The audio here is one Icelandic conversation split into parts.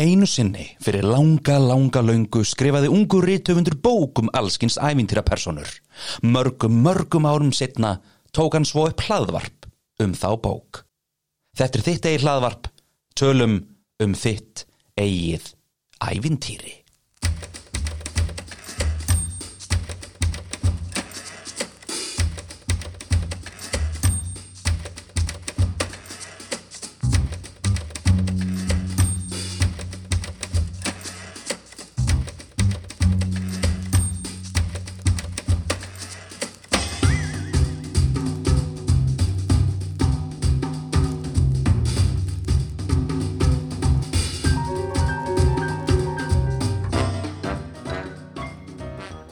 Einu sinni, fyrir langa, langa löngu, skrifaði ungu rítöfundur bók um allskins ævintýra personur. Mörgum, mörgum árum setna tók hann svo upp hlaðvarp um þá bók. Þetta er þitt eigið hlaðvarp, tölum um þitt eigið ævintýri.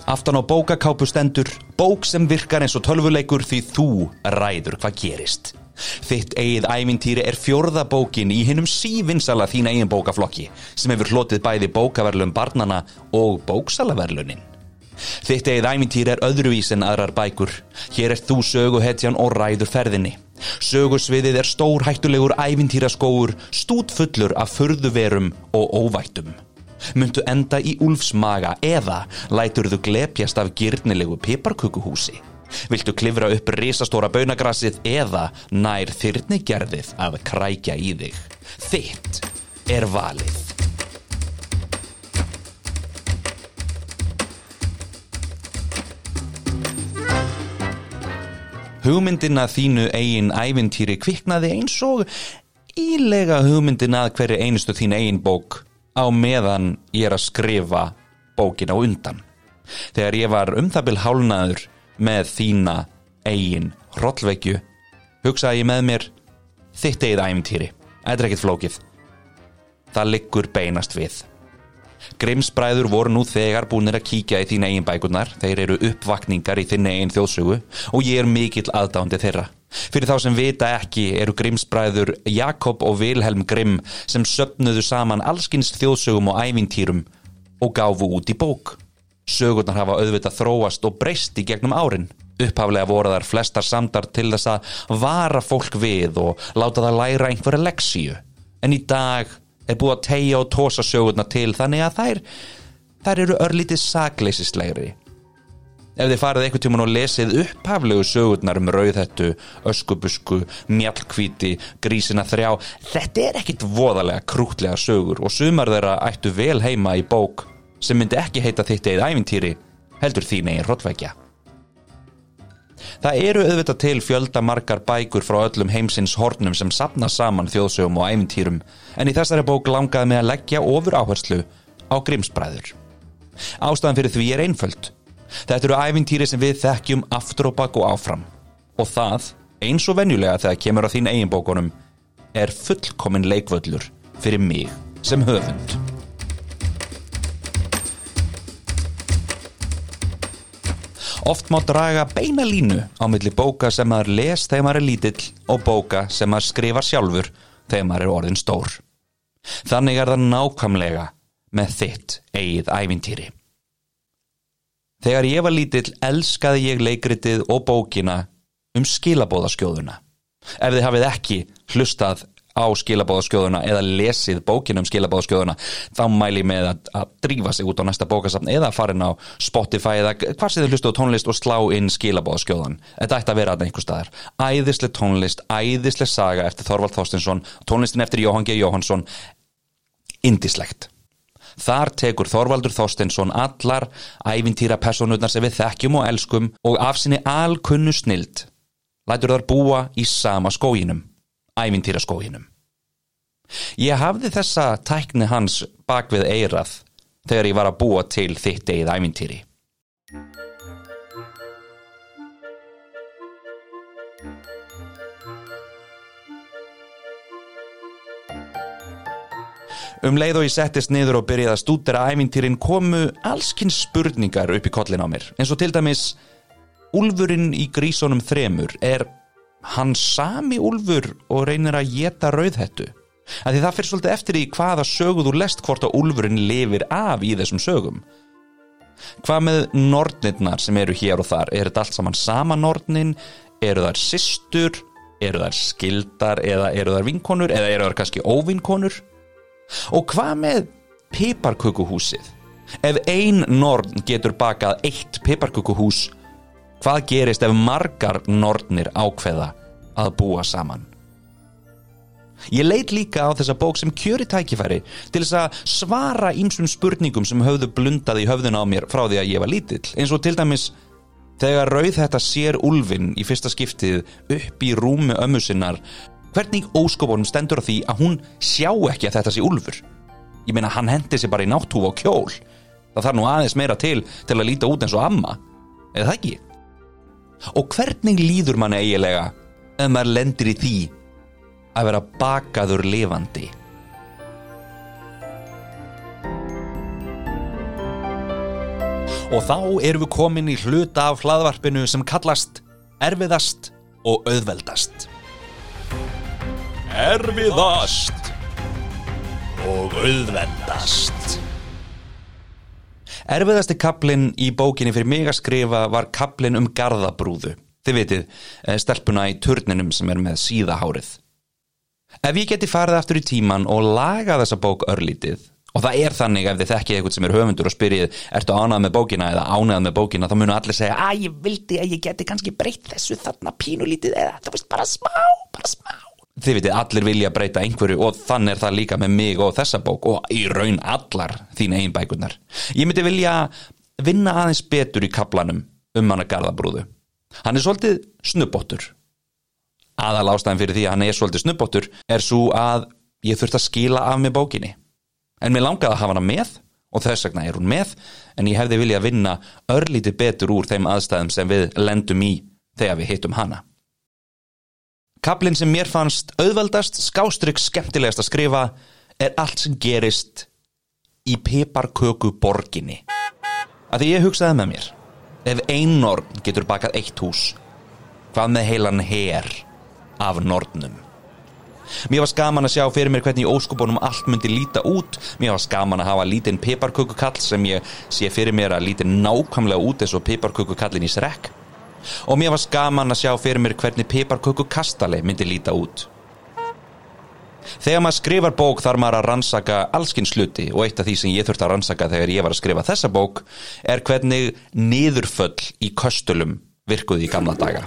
Aftan á bókakápu stendur, bók sem virkar eins og tölvuleikur því þú ræður hvað gerist. Þitt eigið ævintýri er fjórða bókin í hinnum sívinsala þín eigin bókaflokki sem hefur hlotið bæði bókaverlun barnana og bóksalaverlunin. Þitt eigið ævintýri er öðruvís en aðrar bækur. Hér er þú söguhetjan og ræður ferðinni. Sögusviðið er stór hættulegur ævintýraskóur, stútfullur af förðuverum og óvættum. Muntu enda í úlfsmaga eða lætur þú glepjast af gyrnilegu piparkukuhúsi? Viltu klifra upp risastóra baunagrassið eða nær þyrnigerðið að krækja í þig? Þitt er valið. Hugmyndina þínu eigin ævintýri kviknaði eins og ílega hugmyndina að hverju einustu þín eigin bók á meðan ég er að skrifa bókin á undan. Þegar ég var um það byl hálnaður með þína eigin hrollveikju, hugsaði ég með mér þitt eigið. Þetta er ekkit flókið. Það liggur beinast við. Grimsbræður voru nú þegar búinir að kíkja í þín eigin bækurnar, þeir eru uppvakningar í þinn eigin þjóðsögu og ég er mikill aðdándi þeirra. Fyrir þá sem vita ekki eru Grimsbræður Jakob og Vilhelm Grimm sem söpnuðu saman allskins þjóðsögum og ævintýrum og gáfu út í bók. Sögurnar hafa auðvitað þróast og breyst í gegnum árin. Upphaflega voru þar flestar samdar til þess að vara fólk við og láta það læra einhverja leksíu. En í dag er búið að tegja og tósa sögurnar til þannig að þær, þær eru örlítið sakleisislegri. Ef þið farið einhvern tíman og lesið upphaflegu sögurnar um rauðhettu, öskubusku, mjallkvíti, grísina þrjá, þetta er ekkit voðalega krútlega sögur og sumar þeirra ættu vel heima í bók sem myndi ekki heita þitt eða ævintýri, heldur þín eigin hrottvækja. Það eru auðvitað til fjölda margar bækur frá öllum heimsins hornum sem sapna saman þjóðsögum og ævintýrum en í þessari bók langaði mig að leggja ofur áherslu á grimsbræður. Ástæðan fyrir því er einföld. Þetta eru ævintýri sem við þekkjum aftur og bakk og áfram og það, eins og venjulega þegar kemur á þín eiginbókunum, er fullkominn leikvöllur fyrir mig sem höfund. Oft má draga beina línu á milli bóka sem maður les þegar maður er lítill og bóka sem maður skrifa sjálfur þegar maður er orðin stór. Þannig er það nákvæmlega með þitt eigið ævintýri. Þegar ég var lítill elskaði ég leikritið og bókina um skilabóðaskjóðuna. Ef þið hafið ekki hlustað á skilabóðaskjóðuna eða lesið bókinu um skilabóðaskjóðuna þá mæli ég með að, að drífa sig út á næsta bókasafn eða farin á Spotify eða hvað sem þið hlustu á tónlist og slá inn skilabóðaskjóðan þetta ætti að vera að einhver staðar æðisleg tónlist, æðisleg saga eftir Þorvald Þorstinsson, tónlistin eftir Jóhann G. Jóhannsson indislegt Þar tekur Þorvaldur Þorstinsson allar ævintýra personurnar sem við þekkjum og elskum og af sinni alkunnu snild lætur þar búa í sama skóginum ævintýra skóginum. Ég hafði þessa tækni hans bak við eirað þegar ég var að búa til þitt eigið ævintýri. Um leið og ég settist niður og byrjaði að stúdera ævintýrin komu allskinn spurningar upp í kollin á mér. eins og til dæmis, Úlfurinn í grísónum þremur er hann sami Úlfur og reynir að geta rauðhettu. Því það fyrir svolítið eftir í hvaða sögu þú lest hvort að Úlfurinn lifir af í þessum sögum. Hvað með nornirnar sem eru hér og þar? Er þetta allt saman sama nornin? Eru þar systur? Eru þar skildar? Eða eru þar vinkonur? Eða eru þar kannski óvinkonur? Og hvað með piparkökuhúsið? Ef ein norn getur bakað eitt piparkökuhús, hvað gerist ef margar nornir ákveða að búa saman? Ég leit líka á þessa bók sem kjöri tækifæri til þess að svara ímsum spurningum sem höfðu blundað í höfðun á mér frá því að ég var lítill, eins og til dæmis þegar rauð þetta sér úlfin í fyrsta skiptið upp í rúmi ömmu sinnar, hvernig óskopunum stendur á því að hún sjá ekki að þetta sé úlfur? Ég meina hann hendi sér bara í náttúfa og kjól það þarf nú aðeins meira til til að líta út eins og amma, eða það ekki? Og hvernig líður manni eigilega ef maður lendir í því að vera bakaður lifandi. Og þá erum við komin í hluta af hlaðvarpinu sem kallast erfiðast og auðveldast. Erfiðast og auðveldast. Erfiðasti kaplinn í bókinni fyrir mig að skrifa var kaplinn um gardabrúðu. Þið vitið, eh, stelpuna í turninum sem er með síðahárið. Ef ég geti farið aftur í tíman og laga þessa bók örlítið og það er þannig ef þið þekkið eitthvað sem er höfundur og spyrjið ertu ánað með bókina eða ánað með bókina þá munu allir segja að ég vildi að ég geti kannski breytt þessu þarna pínulítið eða það veist bara smá, bara smá Þið vitið allir vilja breyta einhverju og þannig er það líka með mig og þessa bók og í raun allar þín einn bækurnar. Ég myndi vilja vinna aðeins betur í kaplanum um hana gardabrúðu Hann er svolítið snubbóttur. Aðal ástæðin fyrir því að hann er svolítið snubbóttur er svo að ég þurft að skila af með bókinni. En mér langaði að hafa hana með og þess vegna er hún með en ég hefði viljað vinna örlítið betur úr þeim aðstæðum sem við lendum í þegar við hittum hana Kaplinn sem mér fannst auðveldast, skástrygg skemmtilegast að skrifa er allt sem gerist í piparköku borginni að því ég hugsaði með mér ef ein norn getur bakað eitt hús hvað með heilan her af nornum. Mér var skaman að sjá fyrir mér hvernig óskupunum allt myndi líta út, mér var skaman að hafa lítinn piparkökukall sem ég sé fyrir mér að líti nákvæmlega út eins og piparkökukallin í srekk og mér var skaman að sjá fyrir mér hvernig piparkökukastali myndi líta út. Þegar maður skrifar bók þarf maður að rannsaka allskinn sluti og eitt af því sem ég þurfti að rannsaka þegar ég var að skrifa þessa bók er hvernig niðurföll í köstulum virkuði í gamla daga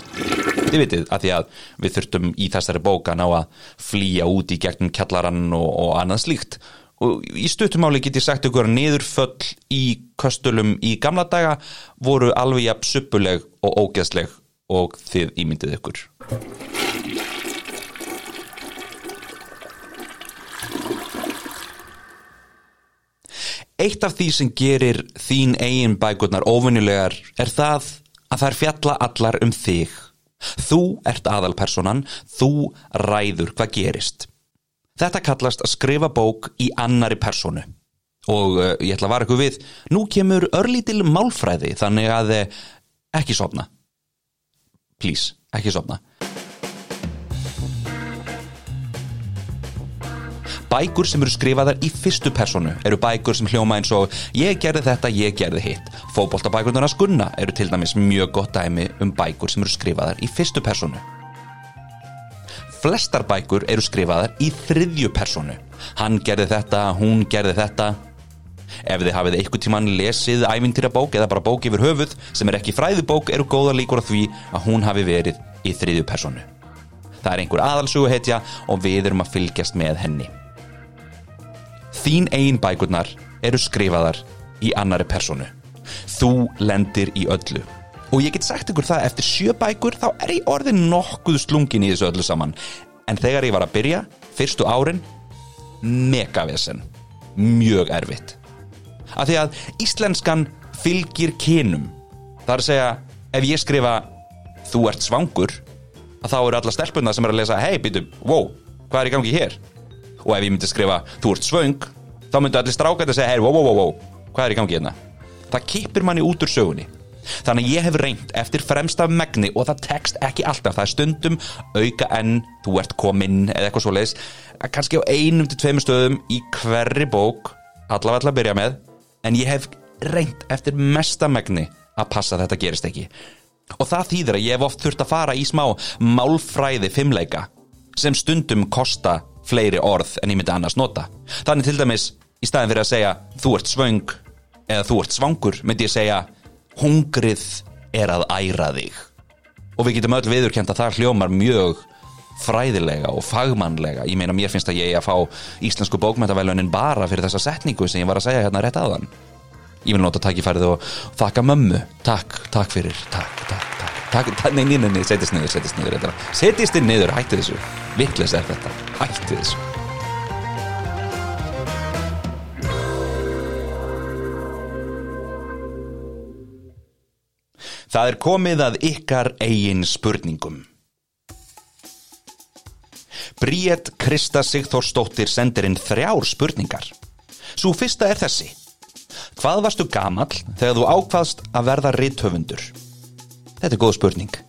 þið vitið að því að við þurftum í þessari bóka ná að flýja út í gegnum kjallarann og, og annað slíkt og í stuttumáli get ég sagt ykkur niðurföll í köstulum í gamla daga voru alveg jafn suppuleg og ógeðsleg og þið ímyndið ykkur Eitt af því sem gerir þín eigin bækurnar ofunnilegar er það að þær fjalla allar um þig Þú ert aðalpersonan, þú ræður hvað gerist. Þetta kallast að skrifa bók í annari personu. Og uh, ég ætla að vara ykkur við, nú kemur örlítil málfræði þannig að uh, ekki sopna. Please, ekki sopna. Bækur sem eru skrifaðar í fyrstu personu eru bækur sem hljóma eins og ég gerði þetta, ég gerði hitt. Fóboltabækurnar að skunna eru til dæmis mjög gott dæmi um bækur sem eru skrifaðar í fyrstu personu. Flestar bækur eru skrifaðar í þriðju personu. Hann gerði þetta, hún gerði þetta. Ef þið hafið einhver tíman lesið ævintýrabók eða bara bók yfir höfuð sem er ekki fræðubók eru góða líkur á því að hún hafi verið í þriðju personu. Það er einhver aðalsuguhetja og við erum að fylgjast með henni. Þín eigin bækurnar eru skrifaðar í annari personu. Þú lendir í öllu. Og ég get sagt ykkur það, eftir sjö bækur þá er ég orðin nokkuð slungin í þessu öllu saman. En þegar ég var að byrja, fyrstu árin, megavesen. Mjög erfitt. Af því að íslenskan fylgir kynum. Það er að segja, ef ég skrifa þú ert svangur, þá eru alla stelpunna sem er að lesa, hei, býtu, wow, hvað er í gangi hér? og ef ég myndi skrifa þú ert svöng þá myndu allir strákætt að segja hey, wow, wow, wow, hvað er í gangi hérna það kipir manni út úr sögunni þannig að ég hef reynd eftir fremsta megni og það tekst ekki alltaf. Það er stundum auka en þú ert kominn eða eitthvað svo leiðis kannski á einum til tveimur stöðum í hverri bók allavega að byrja með en ég hef reynd eftir mesta megni að passa að þetta gerist ekki. Og það þýðir að ég hef oft þurft að fara í smá málfræði fimmleika sem stundum kosta fleiri orð en ég myndi annars nota. Þannig til dæmis í staðin fyrir að segja þú ert svöng eða þú ert svangur myndi ég segja hungrið er að æra þig. Og við getum öll viðurkjent að það hljómar mjög fræðilega og fagmannlega. Ég meina mér finnst að ég að fá íslensku bókmæntavælunin bara fyrir þessa setningu sem ég var að segja hérna rétt aðan ég vil nota takkifærið og þakka mömmu. Takk, takk fyrir, takk, takk, takk, takk, takk. Nei, nei, nei, nei, setjast niður, setjast niður setjast niður, hætti þessu. Viklis er þetta, hætti þessu Það er komið að ykkar eigin spurningum Bríett Krista Sigþórsdóttir sendir inn þrjár spurningar. Svo fyrsta er þessi. Hvað varstu gamall þegar þú ákvaðst að verða rithöfundur? Þetta er góð spurning.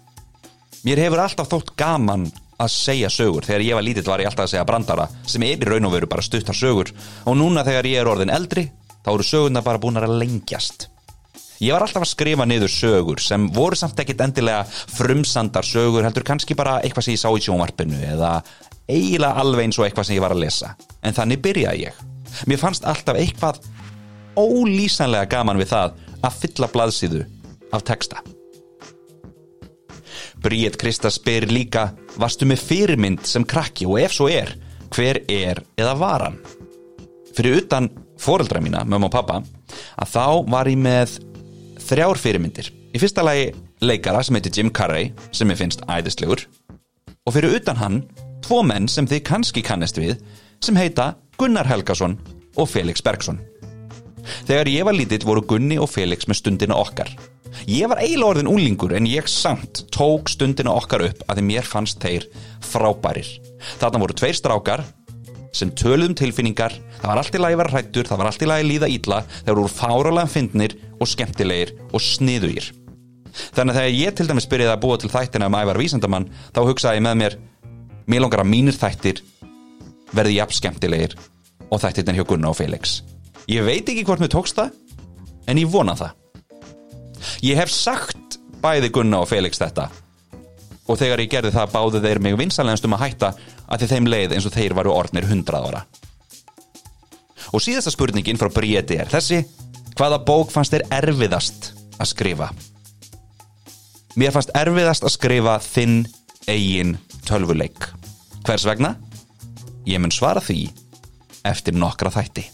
Mér hefur alltaf þótt gaman að segja sögur. Þegar ég var lítill var ég alltaf að segja brandara sem er í raun og veru bara stuttar sögur og núna þegar ég er orðin eldri þá eru sögurna bara búin að lengjast. Ég var alltaf að skrifa niður sögur sem voru samt ekkit endilega frumsandar sögur heldur kannski bara eitthvað sem ég sá í sjónvarpinu eða eiginlega alveg eins og eitthvað sem ég var að lesa. En þannig byrjaði ég. Mér fannst alltaf eitthvað ólýsanlega gaman við það að fylla blaðsíðu af texta. Bríett Krista spyr líka varstu með fyrirmynd sem krakki og ef svo er, hver er eða var hann? Fyrir utan fóreldra mína, mömmu og pappa að þá var ég með þrjár fyrirmyndir í fyrsta lagi leikara sem heitir Jim Carrey sem ég finnst æðislegur og fyrir utan hann tvo menn sem þið kannski kannast við sem heita Gunnar Helgason og Felix Bergson. Þegar ég var lítill voru Gunni og Felix með stundina okkar. Ég var eiginlega orðin úlingur en ég samt tók stundina okkar upp að því mér fannst þeir frábærir. Þarna voru tveir strákar sem töluðum tilfinningar, það var allt í lagi að vera hrættur, það var allt í lagi að líða ítla, þeir voru fáralega fyndnir og skemmtilegir og sniðugir. Þannig að þegar ég til dæmis byrjaði að búa til þættina um ævar vísendamann, þá hugsaði ég með mér, mér langar að mínir þættir verði jafn skemmtilegir og þættirna hjá Gunnar og Felix. Ég veit ekki hvort mér tókst það en ég vona það. Ég hef sagt bæði Gunnar og Felix þetta. Og þegar ég gerði það báðu þeir mig vinsalegast um að hætta að þeim leið eins og þeir varu orðnir hundrað ára og síðasta spurningin frá Bríeti er þessi hvaða bók fannst þér erfiðast að skrifa mér fannst erfiðast að skrifa þinn eigin tölvuleik. Hvers vegna? Ég mun svara því eftir nokkra þætti.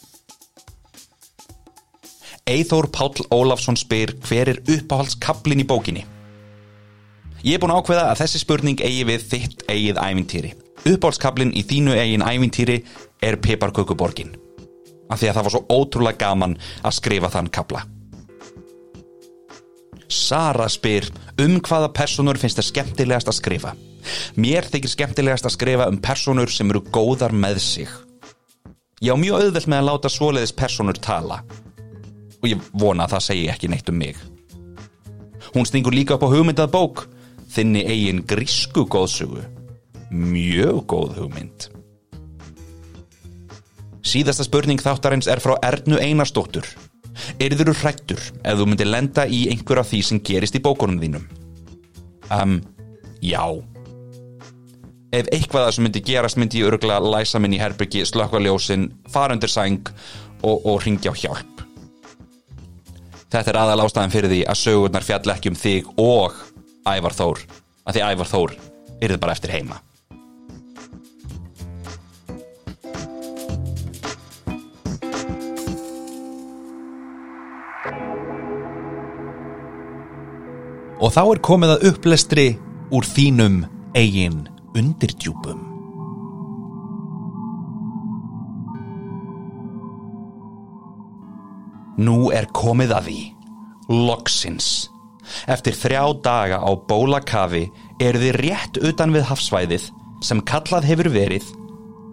Eithór Páll Ólafsson spyr hver er uppáhaldskablin í bókinni? Ég er búin að ákveða að þessi spurning eigi við þitt eigið ævintýri. Uppáhaldskablin í þínu eigin ævintýri er Piparkökuborgin. Af því að það var svo ótrúlega gaman að skrifa þann kabla. Sara spyr um hvaða personur finnst það skemmtilegast að skrifa. Mér þykir skemmtilegast að skrifa um personur sem eru góðar með sig. Ég á mjög auðvelt með að láta svoleiðis personur tala. Og ég vona að það segi ekki neitt um mig. Hún stingur líka upp á hugmyndað bók, þinni eigin grísku góðsugu. Mjög góð hugmynd. Síðasta spurning þáttarins er frá Ernu Einarstóttur. Erður þú hrættur ef þú myndir lenda í einhver af því sem gerist í bókunum þínum? Um, já. Ef eitthvað það sem myndi gerast myndi ég örgla læsa minn í herbyggi, slökka ljósin, fara undir sæng og, og ringja á hjálp. Þetta er aðal ástæðan fyrir því að sögurnar fjall ekki um þig og Ævar Þór, að því Ævar Þór er þið bara eftir heima. Og þá er komið að upplestri úr þínum eigin undirdjúpum. Nú er komið að því. Loksins. Eftir þrjá daga á bólakafi eru þið rétt utan við hafsvæðið sem kallað hefur verið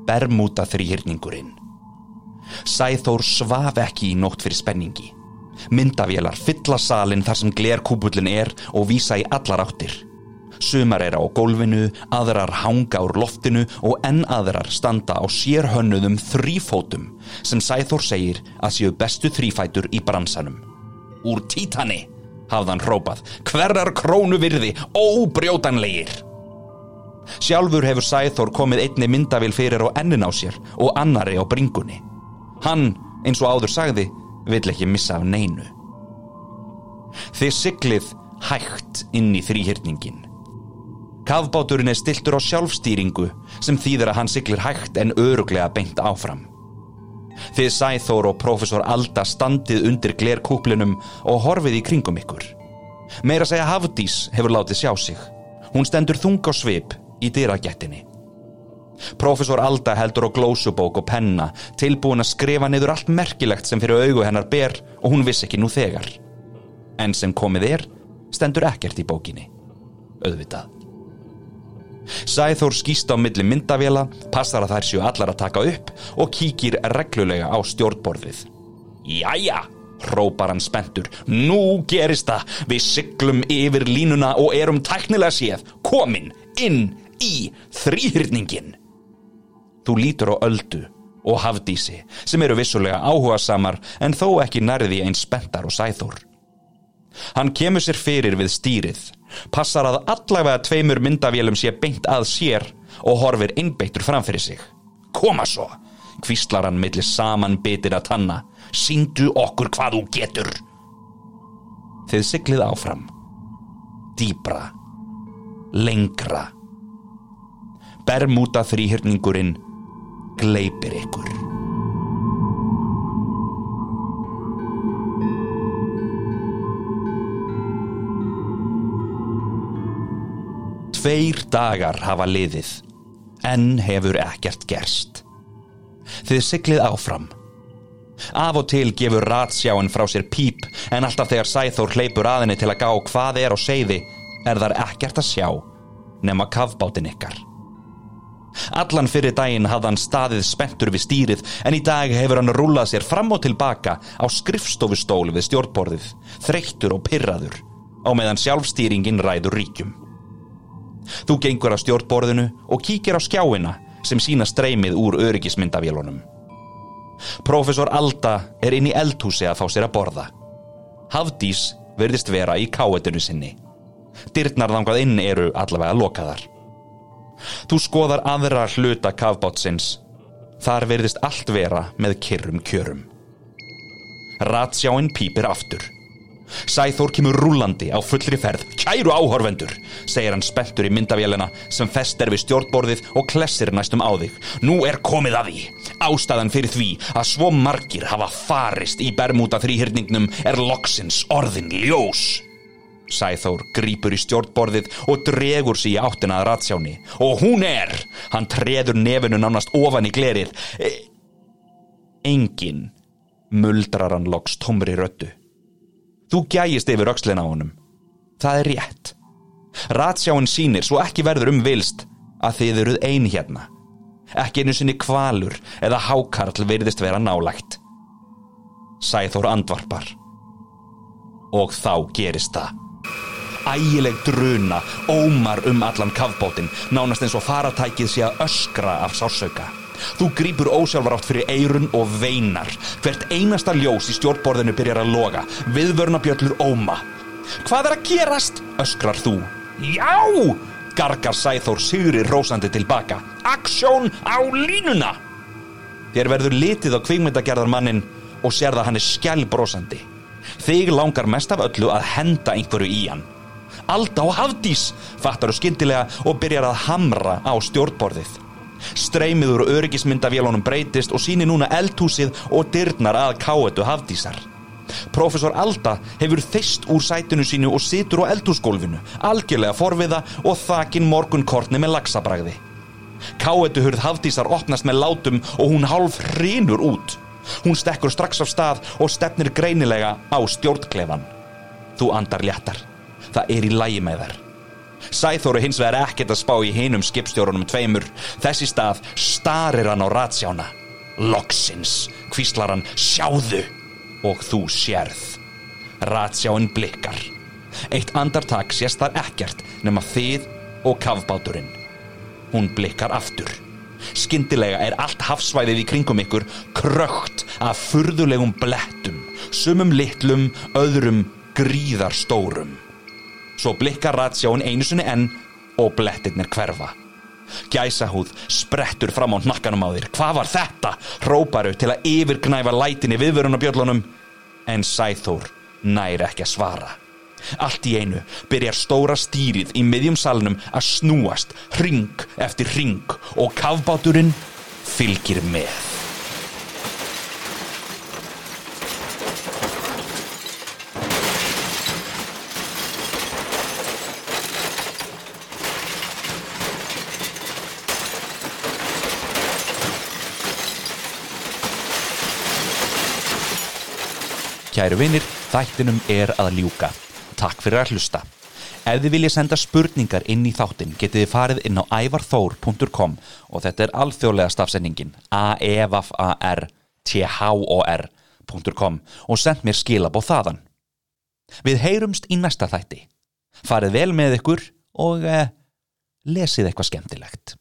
Bermuda þrýhyrningurinn. Sæþór svaf ekki í nótt fyrir spenningi. Myndavélar fylla salin þar sem glerkúbullin er og vísa í allar áttir. Sumar er á gólfinu, aðrar hanga úr loftinu og enn aðrar standa á sérhönnuðum þrýfótum sem Sæþór segir að séu bestu þrýfætur í bransanum. Úr títani, hafðan hrópað, hverjar krónu virði, óbrjótanlegir. Sjálfur hefur Sæþór komið einni myndavil fyrir á ennin á sér og annari á bringunni. Hann, eins og áður sagði, vill ekki missa af neinu. Þið siglið hægt inn í þrýhyrningin. Kafbáturinn er stiltur á sjálfstýringu sem þýðir að hann siglir hægt en öruglega beint áfram. Þið Sæþór og profesor Alda standið undir glerkúplinum og horfið í kringum ykkur. Meira segja Hafdís hefur látið sjá sig. Hún stendur þung á svip í dyragettinni. Profesor Alda heldur á glósubók og penna tilbúin að skrifa niður allt merkilegt sem fyrir augu hennar ber og hún vissi ekki nú þegar. En sem komið er, stendur ekkert í bókinni. Öðvitað. Sæþór skýst á milli myndavela, passar að þær séu allar að taka upp og kíkir reglulega á stjórnborðið. Jæja, hrópar hann spentur. Nú gerist það, við syklum yfir línuna og erum tæknilega séð, komin inn í þrýhyrningin. Þú lítur á öldu og hafdísi sem eru vissulega áhuga samar en þó ekki nærði einn spentar og sæþór. Hann kemur sér fyrir við stýrið, passar að allavega tveimur myndavélum sé beint að sér og horfir innbeittur framfyrir sig. Koma svo, kvíslar hann millir saman bitir að tanna, síndu okkur hvað þú getur. Þið siglið áfram, dýbra, lengra. Bermúta þrýhyrningurinn gleipir ykkur. Tveir dagar hafa liðið, en hefur ekkert gerst. Þið siglið áfram. Af og til gefur ratsjáin frá sér píp, en alltaf þegar Sæþór hleypur aðinni til að gá hvað er á seiði, er þar ekkert að sjá, nema kavbátin ykkar. Allan fyrir daginn hafði hann staðið spenntur við stýrið en í dag hefur hann rúlað sér fram og tilbaka á skrifstofustól við stjórnborðið, þreyttur og pyrraður, á meðan sjálfstýringin ræður ríkjum. Þú gengur á stjórnborðinu og kíkir á skjáina sem sína streymið úr öryggismyndavélunum. Profesor Alda er inn í eldhúsi að fá sér að borða. Hafdís verðist vera í káetinu sinni. Dyrnar þangað inn eru allavega lokaðar. Þú skoðar aðra hluta kafbátsins. Þar verðist allt vera með kyrrum kjörum. Ratsjáinn pýpir aftur. Sæþór kemur rúlandi á fullri ferð. Kæru áhorfendur, segir hann spenntur í myndavélina sem fest er við stjórnborðið og klessir næstum á þig. Nú er komið að því. Ástæðan fyrir því að svo margir hafa farist í Bermuda þrýhyrningnum er loksins orðin ljós. Sæþór grýpur í stjórnborðið og dregur sér í áttina að ratsjáni. Og hún er! Hann treður nefinu nánast ofan í glerið. E Engin muldrar hann loks tómri röttu. Þú gæjist yfir aukslinn á honum. Það er rétt. Ratsjáin sínir svo ekki verður um vilst að þið eruð ein hérna. Ekki einu sinni kvalur eða hákarl verðist vera nálægt. Sæþór andvarpar. Og þá gerist það. Ægileg druna ómar um allan kafbótin, nánast eins og faratækið sé að öskra af sásauka. Þú grýpur ósjálfarátt fyrir eirun og veinar. Hvert einasta ljós í stjórnborðinu byrjar að loga. Viðvörnabjöllur óma. Hvað er að gerast? öskrar þú. Já! gargar Sæþór sigri rósandi tilbaka. Aksjón á línuna! Þér verður litið á kvíkmyndagerðarmannin og sér það hann er skjálbrósandi. Þig langar mest af öllu að henda einhverju í hann. Alda og Hafdís fattar þú skyndilega og byrjar að hamra á stjórnborðið. Streymið úr öryggismyndavélunum breytist og síni núna eldhúsið og dyrnar að káetu Hafdísar. Profesor Alda hefur þeist úr sætinu sínu og situr á eldhúsgólfinu, algjörlega forviða og þakin morgunkortni með lagsabræði. Káetu hurð Hafdísar opnast með látum og hún hálf hrinur út. Hún stekkur strax af stað og stefnir greinilega á stjórnklefan. Þú andar léttar. Það er í lægi með þær. Sæþóru hins vegar ekkert að spá í hinum skipstjórunum tveimur. Þessi stað starir hann á ratsjána. Loksins, kvíslar hann, sjáðu! Og þú sérð. Ratsjáin blikkar. Eitt andartak sést þar ekkert nema þið og kavbáturinn. Hún blikkar aftur. Skyndilega er allt hafsvæðið í kringum ykkur krökt af furðulegum blettum, sumum litlum, öðrum gríðarstórum. Svo blikkar ratsjáin einu sinni enn og blettirnir hverfa. Gæsahúð sprettur fram á hnakkanum á þér. Hvað var þetta? Róparu til að yfirgnæfa lætinni viðvörunabjöllunum. En Sæþór nær ekki að svara. Allt í einu byrjar stóra stýrið í miðjum salnum að snúast ring eftir ring og kavbáturinn fylgir með. Kæru vinir, þættinum er að ljúka. Takk fyrir að hlusta. Ef þið viljið senda spurningar inn í þáttin getið þið farið inn á ævarþór.com og þetta er alþjóðlega stafsendingin a-e-v-a-r-t-h-o-r.com og send mér skilabóð þaðan. Við heyrumst í næsta þætti. Farið vel með ykkur og eh, lesið eitthvað skemmtilegt.